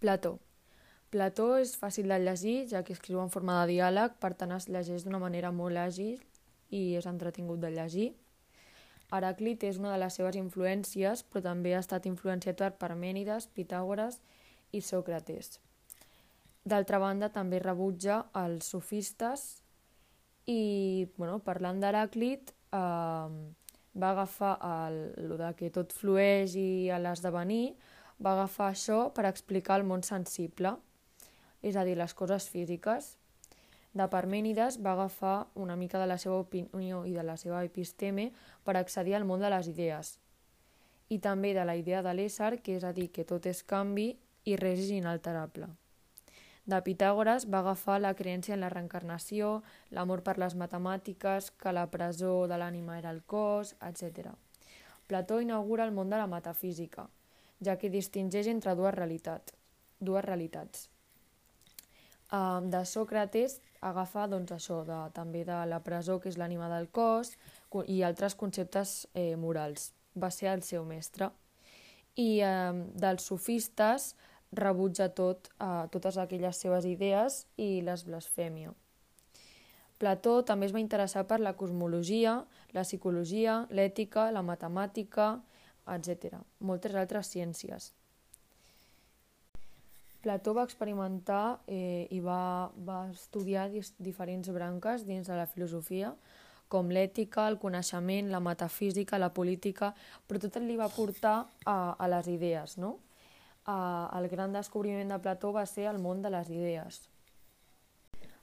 Plató. Plató és fàcil de llegir, ja que escriu en forma de diàleg, per tant es llegeix d'una manera molt àgil i és entretingut de llegir. Heràclit és una de les seves influències, però també ha estat influenciat per Parmènides, Pitàgores i Sòcrates. D'altra banda, també rebutja els sofistes i, bueno, parlant d'Heràclit, eh, va agafar el, el de que tot flueix i l'esdevenir, va agafar això per explicar el món sensible, és a dir, les coses físiques. De Parmènides va agafar una mica de la seva opinió i de la seva episteme per accedir al món de les idees. I també de la idea de l'ésser, que és a dir, que tot és canvi i res és inalterable. De Pitàgores va agafar la creència en la reencarnació, l'amor per les matemàtiques, que la presó de l'ànima era el cos, etc. Plató inaugura el món de la metafísica, ja que distingeix entre dues realitats. Dues realitats. de Sòcrates agafa doncs, això, de, també de la presó, que és l'ànima del cos, i altres conceptes eh, morals. Va ser el seu mestre. I eh, dels sofistes rebutja tot, eh, totes aquelles seves idees i les blasfèmia. Plató també es va interessar per la cosmologia, la psicologia, l'ètica, la matemàtica, etc. Moltes altres ciències. Plató va experimentar eh, i va, va estudiar diferents branques dins de la filosofia, com l'ètica, el coneixement, la metafísica, la política, però tot li va portar a, a les idees, no? eh, el gran descobriment de Plató va ser el món de les idees.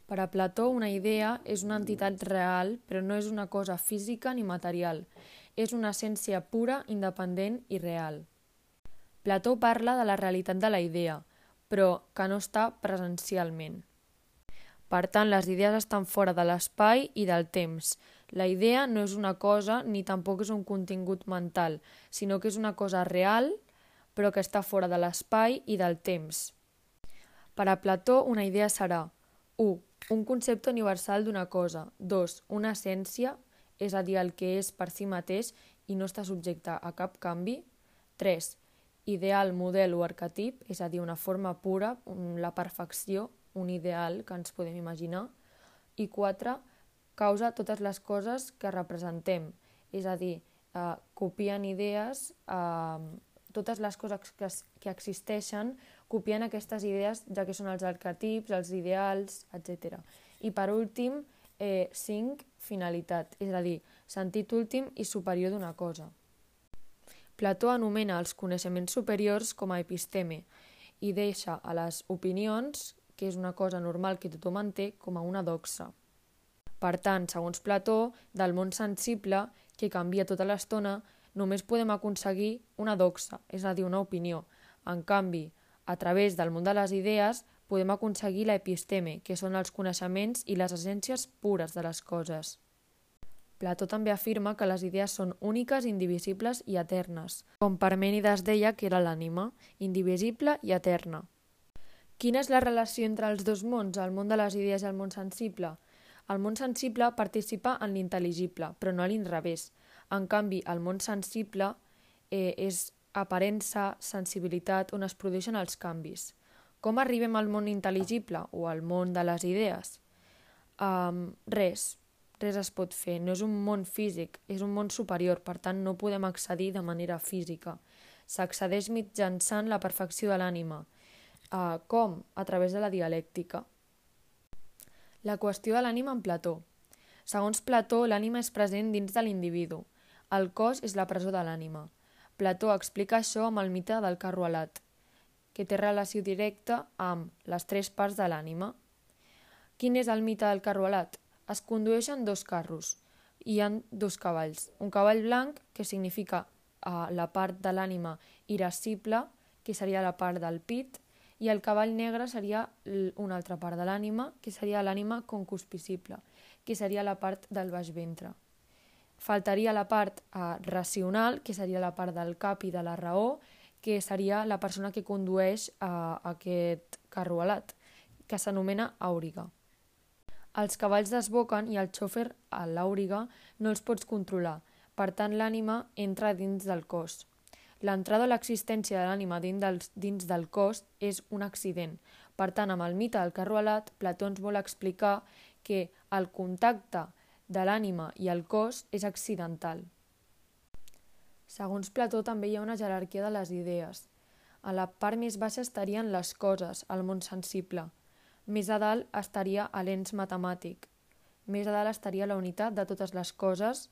Per a Plató, una idea és una entitat real, però no és una cosa física ni material. És una essència pura, independent i real. Plató parla de la realitat de la idea, però que no està presencialment. Per tant, les idees estan fora de l'espai i del temps. La idea no és una cosa ni tampoc és un contingut mental, sinó que és una cosa real però que està fora de l'espai i del temps. Per a Plató, una idea serà 1. Un concepte universal d'una cosa. 2. Una essència, és a dir, el que és per si mateix i no està subjecte a cap canvi. 3. Ideal, model o arquetip, és a dir, una forma pura, la perfecció, un ideal que ens podem imaginar. I 4. Causa totes les coses que representem, és a dir, eh, copien idees eh, totes les coses que, que existeixen copien aquestes idees, ja que són els arquetips, els ideals, etc. I per últim, eh, cinc, finalitat, és a dir, sentit últim i superior d'una cosa. Plató anomena els coneixements superiors com a episteme i deixa a les opinions, que és una cosa normal que tothom en té, com a una doxa. Per tant, segons Plató, del món sensible, que canvia tota l'estona, només podem aconseguir una doxa, és a dir, una opinió. En canvi, a través del món de les idees, podem aconseguir l'episteme, que són els coneixements i les essències pures de les coses. Plató també afirma que les idees són úniques, indivisibles i eternes, com Parmènides deia que era l'ànima, indivisible i eterna. Quina és la relació entre els dos mons, el món de les idees i el món sensible? El món sensible participa en l'intel·ligible, però no a l'inrevés. En canvi, el món sensible eh, és aparença, sensibilitat, on es produeixen els canvis. Com arribem al món intel·ligible o al món de les idees? Um, res, res es pot fer. No és un món físic, és un món superior, per tant no podem accedir de manera física. S'accedeix mitjançant la perfecció de l'ànima. Uh, com? A través de la dialèctica. La qüestió de l'ànima en Plató. Segons Plató, l'ànima és present dins de l'individu. El cos és la presó de l'ànima. Plató explica això amb el mite del carro alat, que té relació directa amb les tres parts de l'ànima. Quin és el mite del carro alat? Es condueixen dos carros. Hi han dos cavalls. Un cavall blanc, que significa uh, la part de l'ànima irascible, que seria la part del pit, i el cavall negre seria una altra part de l'ànima, que seria l'ànima concupiscible, que seria la part del baix ventre faltaria la part eh, racional, que seria la part del cap i de la raó, que seria la persona que condueix eh, aquest carrualat, que s'anomena àuriga. Els cavalls desboquen i el xòfer, l'àuriga, no els pots controlar. Per tant, l'ànima entra dins del cos. L'entrada a l'existència de l'ànima dins, dins del cos és un accident. Per tant, amb el mite del carro alat, Plató ens vol explicar que el contacte de l'ànima i el cos és accidental. Segons Plató, també hi ha una jerarquia de les idees. A la part més baixa estarien les coses, el món sensible. Més a dalt estaria l'ens matemàtic. Més a dalt estaria la unitat de totes les coses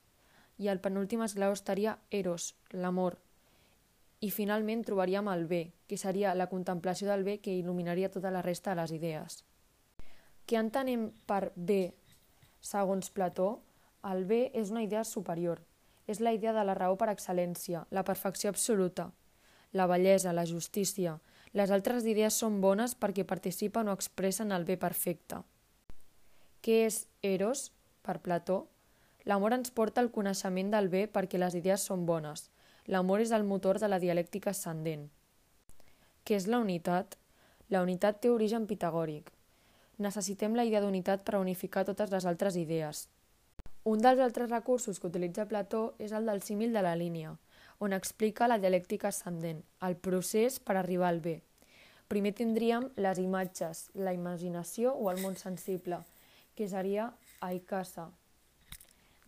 i el penúltim esglaó estaria Eros, l'amor. I finalment trobaríem el bé, que seria la contemplació del bé que il·luminaria tota la resta de les idees. Què entenem per bé, segons Plató? El bé és una idea superior. És la idea de la raó per excel·lència, la perfecció absoluta, la bellesa, la justícia. Les altres idees són bones perquè participen o expressen el bé perfecte. Què és Eros, per Plató? L'amor ens porta al coneixement del bé perquè les idees són bones. L'amor és el motor de la dialèctica ascendent. Què és la unitat? La unitat té origen pitagòric. Necessitem la idea d'unitat per unificar totes les altres idees. Un dels altres recursos que utilitza Plató és el del símil de la línia, on explica la dialèctica ascendent, el procés per arribar al bé. Primer tindríem les imatges, la imaginació o el món sensible, que seria Aikasa,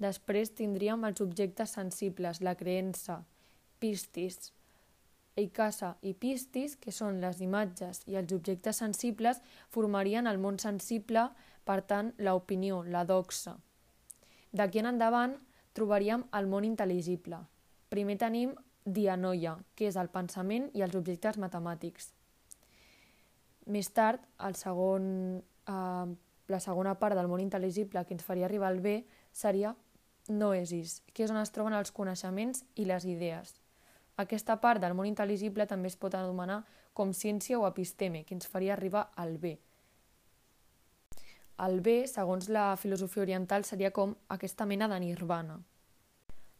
Després tindríem els objectes sensibles, la creença, pistis, Eikasa i pistis, que són les imatges i els objectes sensibles, formarien el món sensible, per tant, l'opinió, la doxa. D'aquí en endavant trobaríem el món intel·ligible. Primer tenim dianoia, que és el pensament i els objectes matemàtics. Més tard, el segon, eh, la segona part del món intel·ligible que ens faria arribar al bé seria noesis, que és on es troben els coneixements i les idees. Aquesta part del món intel·ligible també es pot anomenar com ciència o episteme, que ens faria arribar al bé. El bé, segons la filosofia oriental, seria com aquesta mena de nirvana.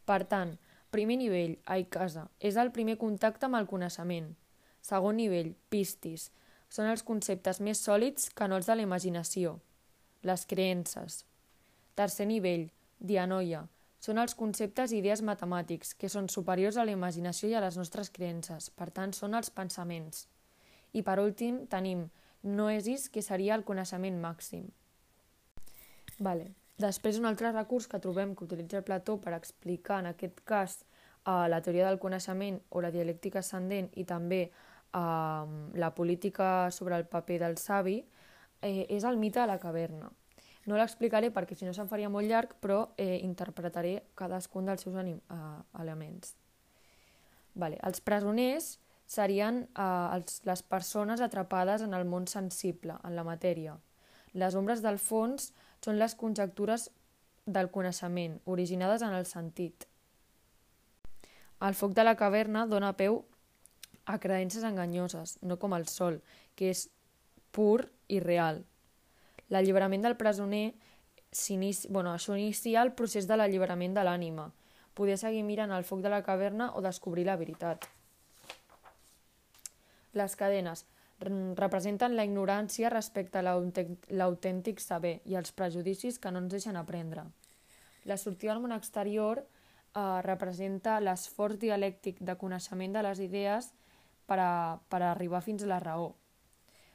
Per tant, primer nivell, aikasa, és el primer contacte amb el coneixement. Segon nivell, pistis, són els conceptes més sòlids que no els de la imaginació, les creences. Tercer nivell, dianoia, són els conceptes i idees matemàtics, que són superiors a la imaginació i a les nostres creences, per tant són els pensaments. I per últim tenim noesis, que seria el coneixement màxim. Vale. Després un altre recurs que trobem que utilitza Plató per explicar en aquest cas eh, la teoria del coneixement o la dialèctica ascendent i també eh, la política sobre el paper del savi eh, és el mite de la caverna. No l'explicaré perquè si no se'n faria molt llarg, però eh, interpretaré cadascun dels seus anim, eh, elements. Vale. Els presoners serien eh, els, les persones atrapades en el món sensible, en la matèria. Les ombres del fons són les conjectures del coneixement, originades en el sentit. El foc de la caverna dona peu a creences enganyoses, no com el sol, que és pur i real, L'alliberament del presoner, bueno, això inicia el procés de l'alliberament de l'ànima. Poder seguir mirant el foc de la caverna o descobrir la veritat. Les cadenes representen la ignorància respecte a l'autèntic saber i els prejudicis que no ens deixen aprendre. La sortida al món exterior eh, representa l'esforç dialèctic de coneixement de les idees per, a, per a arribar fins a la raó.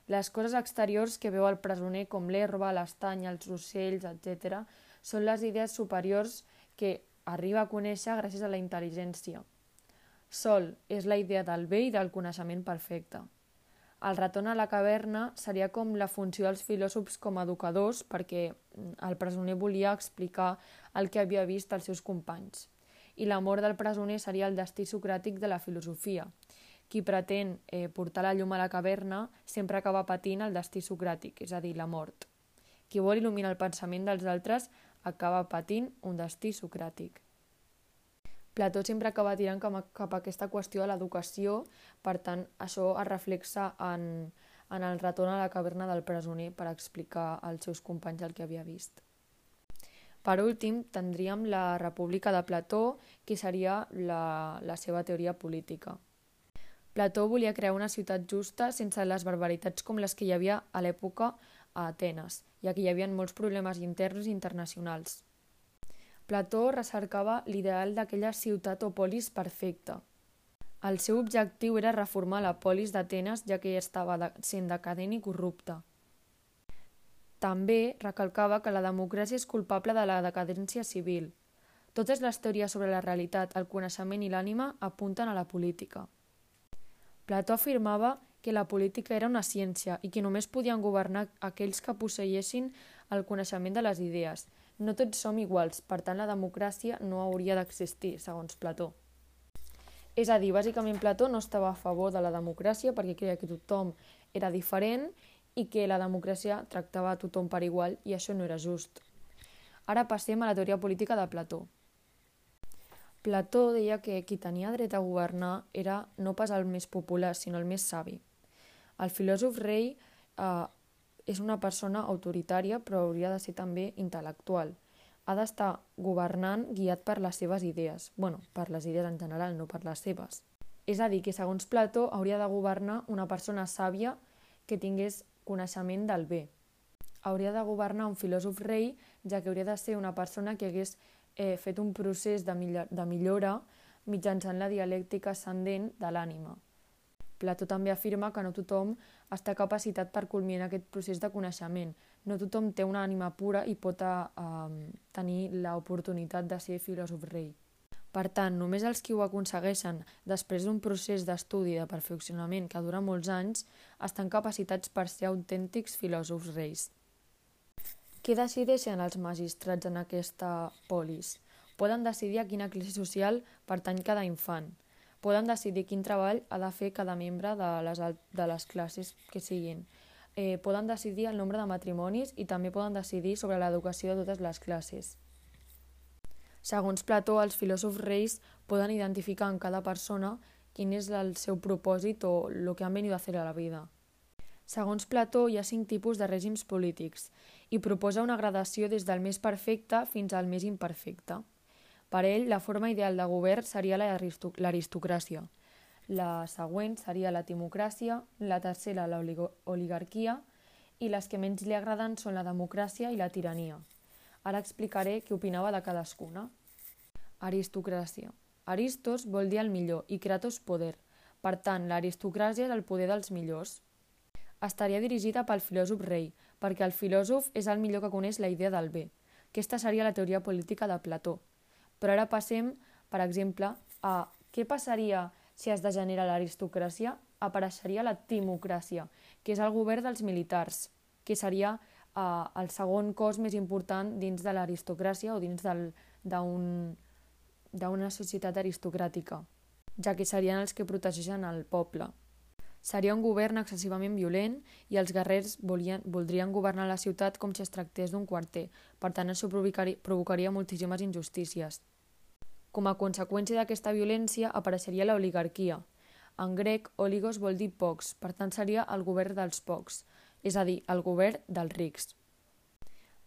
Les coses exteriors que veu el presoner, com l'herba, l'estany, els ocells, etc., són les idees superiors que arriba a conèixer gràcies a la intel·ligència. Sol és la idea del bé i del coneixement perfecte. El retorn a la caverna seria com la funció dels filòsofs com a educadors perquè el presoner volia explicar el que havia vist als seus companys. I l'amor del presoner seria el destí socràtic de la filosofia, qui pretén eh, portar la llum a la caverna sempre acaba patint el destí socràtic, és a dir, la mort. Qui vol il·luminar el pensament dels altres acaba patint un destí socràtic. Plató sempre acaba tirant cap a, cap a aquesta qüestió de l'educació, per tant, això es reflexa en, en el retorn a la caverna del presoner per explicar als seus companys el que havia vist. Per últim, tindríem la República de Plató, que seria la, la seva teoria política. Plató volia crear una ciutat justa sense les barbaritats com les que hi havia a l'època a Atenes, ja que hi havia molts problemes interns i internacionals. Plató recercava l'ideal d'aquella ciutat o polis perfecta. El seu objectiu era reformar la polis d'Atenes ja que estava sent decadent i corrupta. També recalcava que la democràcia és culpable de la decadència civil. Totes les teories sobre la realitat, el coneixement i l'ànima apunten a la política. Plató afirmava que la política era una ciència i que només podien governar aquells que posseïessin el coneixement de les idees. No tots som iguals, per tant la democràcia no hauria d'existir, segons Plató. És a dir, bàsicament Plató no estava a favor de la democràcia perquè creia que tothom era diferent i que la democràcia tractava a tothom per igual i això no era just. Ara passem a la teoria política de Plató. Plató deia que qui tenia dret a governar era no pas el més popular, sinó el més savi. El filòsof rei eh, és una persona autoritària però hauria de ser també intel·lectual ha d'estar governant guiat per les seves idees. bueno, per les idees en general, no per les seves. És a dir, que segons Plató hauria de governar una persona sàvia que tingués coneixement del bé. Hauria de governar un filòsof rei, ja que hauria de ser una persona que hagués eh, fet un procés de, millor, de millora mitjançant la dialèctica ascendent de l'ànima. Plató també afirma que no tothom està capacitat per culminar aquest procés de coneixement. No tothom té una ànima pura i pot uh, tenir l'oportunitat de ser filòsof rei. Per tant, només els qui ho aconsegueixen després d'un procés d'estudi de perfeccionament que dura molts anys estan capacitats per ser autèntics filòsofs reis. Què decideixen els magistrats en aquesta polis? Poden decidir a quina classe social pertany cada infant – poden decidir quin treball ha de fer cada membre de les, de les classes que siguin. Eh, poden decidir el nombre de matrimonis i també poden decidir sobre l'educació de totes les classes. Segons Plató, els filòsofs reis poden identificar en cada persona quin és el seu propòsit o el que han venit a fer a la vida. Segons Plató, hi ha cinc tipus de règims polítics i proposa una gradació des del més perfecte fins al més imperfecte. Per ell, la forma ideal de govern seria l'aristocràcia. La següent seria la timocràcia, la tercera l'oligarquia i les que menys li agraden són la democràcia i la tirania. Ara explicaré què opinava de cadascuna. Aristocràcia. Aristos vol dir el millor i Kratos poder. Per tant, l'aristocràcia és el poder dels millors. Estaria dirigida pel filòsof rei, perquè el filòsof és el millor que coneix la idea del bé. Aquesta seria la teoria política de Plató. Però ara passem, per exemple, a què passaria si es degenera l'aristocràcia? Apareixeria la timocràcia, que és el govern dels militars, que seria eh, el segon cos més important dins de l'aristocràcia o dins d'una societat aristocràtica, ja que serien els que protegeixen el poble. Seria un govern excessivament violent i els guerrers volien, voldrien governar la ciutat com si es tractés d'un quarter. Per tant, això provocaria, provocaria moltíssimes injustícies. Com a conseqüència d'aquesta violència apareixeria l'oligarquia. En grec, oligos vol dir pocs, per tant seria el govern dels pocs, és a dir, el govern dels rics.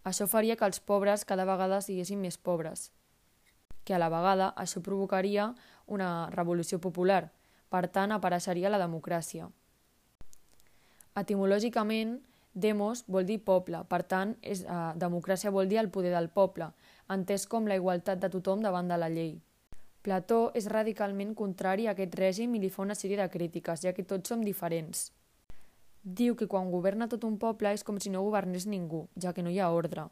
Això faria que els pobres cada vegada siguessin més pobres, que a la vegada això provocaria una revolució popular, per tant apareixeria la democràcia. Etimològicament, demos vol dir poble, per tant, és, eh, democràcia vol dir el poder del poble, entès com la igualtat de tothom davant de la llei. Plató és radicalment contrari a aquest règim i li fa una sèrie de crítiques, ja que tots som diferents. Diu que quan governa tot un poble és com si no governés ningú, ja que no hi ha ordre.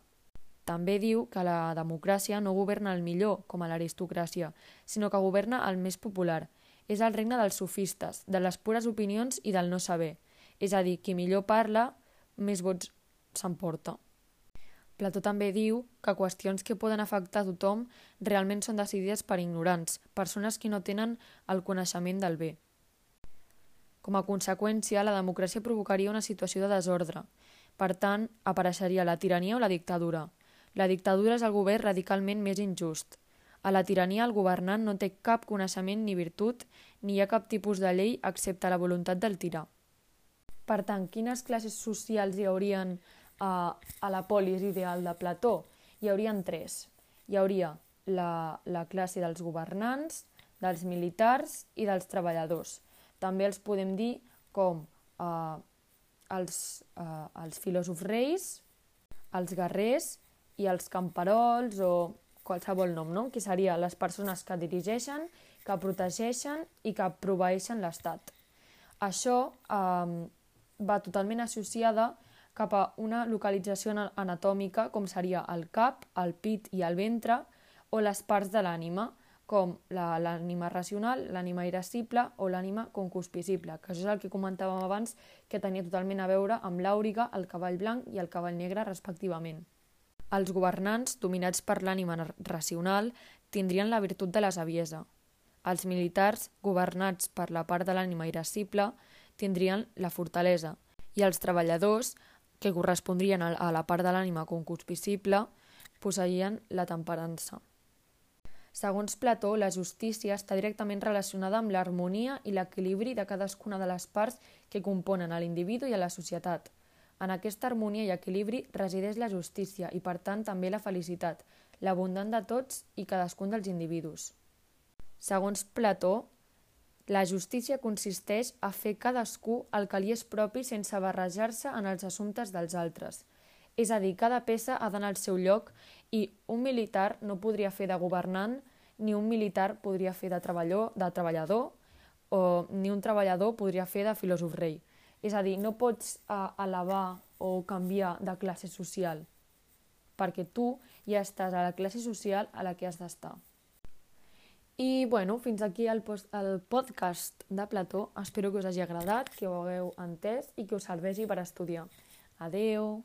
També diu que la democràcia no governa el millor, com a l'aristocràcia, sinó que governa el més popular. És el regne dels sofistes, de les pures opinions i del no saber. És a dir, qui millor parla, més vots s'emporta. Plató també diu que qüestions que poden afectar a tothom realment són decidides per ignorants, persones que no tenen el coneixement del bé. Com a conseqüència, la democràcia provocaria una situació de desordre. Per tant, apareixeria la tirania o la dictadura. La dictadura és el govern radicalment més injust. A la tirania el governant no té cap coneixement ni virtut, ni hi ha cap tipus de llei excepte la voluntat del tirà. Per tant, quines classes socials hi haurien a, a la polis ideal de Plató, hi haurien tres. Hi hauria la, la classe dels governants, dels militars i dels treballadors. També els podem dir com eh, els, eh, els filòsofs reis, els guerrers i els camperols o qualsevol nom, no? que seria les persones que dirigeixen que protegeixen i que proveeixen l'Estat. Això eh, va totalment associada cap a una localització anatòmica com seria el cap, el pit i el ventre o les parts de l'ànima, com l'ànima racional, l'ànima irascible o l'ànima concuspicible, que això és el que comentàvem abans, que tenia totalment a veure amb l'àuriga, el cavall blanc i el cavall negre, respectivament. Els governants, dominats per l'ànima racional, tindrien la virtut de la saviesa. Els militars, governats per la part de l'ànima irascible, tindrien la fortalesa, i els treballadors, que correspondrien a la part de l'ànima concuspicible, posseïen la temperança. Segons Plató, la justícia està directament relacionada amb l'harmonia i l'equilibri de cadascuna de les parts que componen a l'individu i a la societat. En aquesta harmonia i equilibri resideix la justícia i, per tant, també la felicitat, l'abundant de tots i cadascun dels individus. Segons Plató, la justícia consisteix a fer cadascú el que li és propi sense barrejar-se en els assumptes dels altres. És a dir, cada peça ha d'anar al seu lloc i un militar no podria fer de governant, ni un militar podria fer de treballador, de treballador o ni un treballador podria fer de filòsof rei. És a dir, no pots uh, elevar o canviar de classe social, perquè tu ja estàs a la classe social a la que has d'estar. I bueno, fins aquí el, el podcast de Plató. Espero que us hagi agradat, que ho hagueu entès i que us serveixi per estudiar. Adeu!